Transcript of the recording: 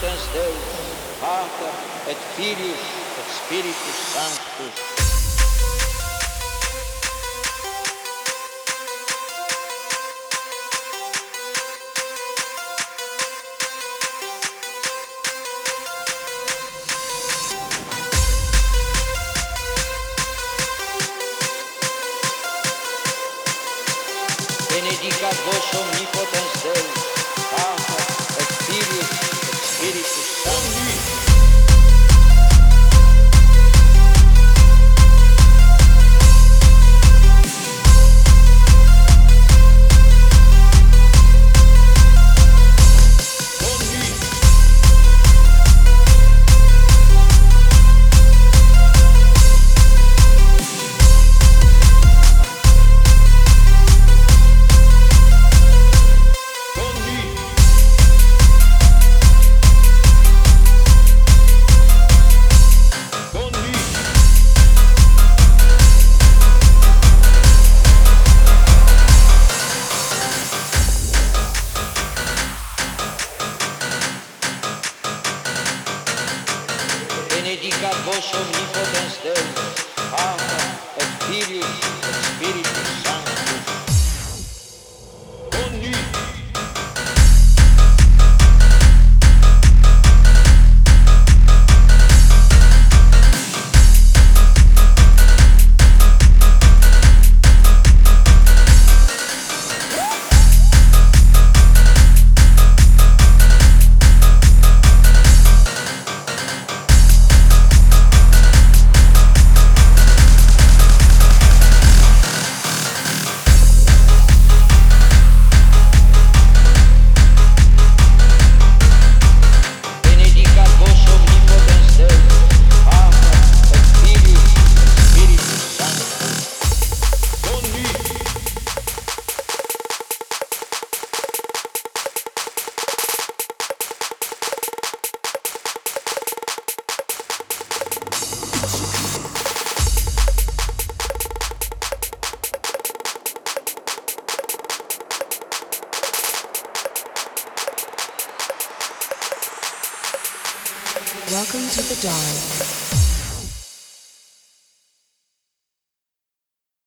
Dominus Deus, Pater et Filius et Spiritus Sanctus. Benedicat vos omnipotens Deus, It is only. I'm a experience. Welcome to the dawn.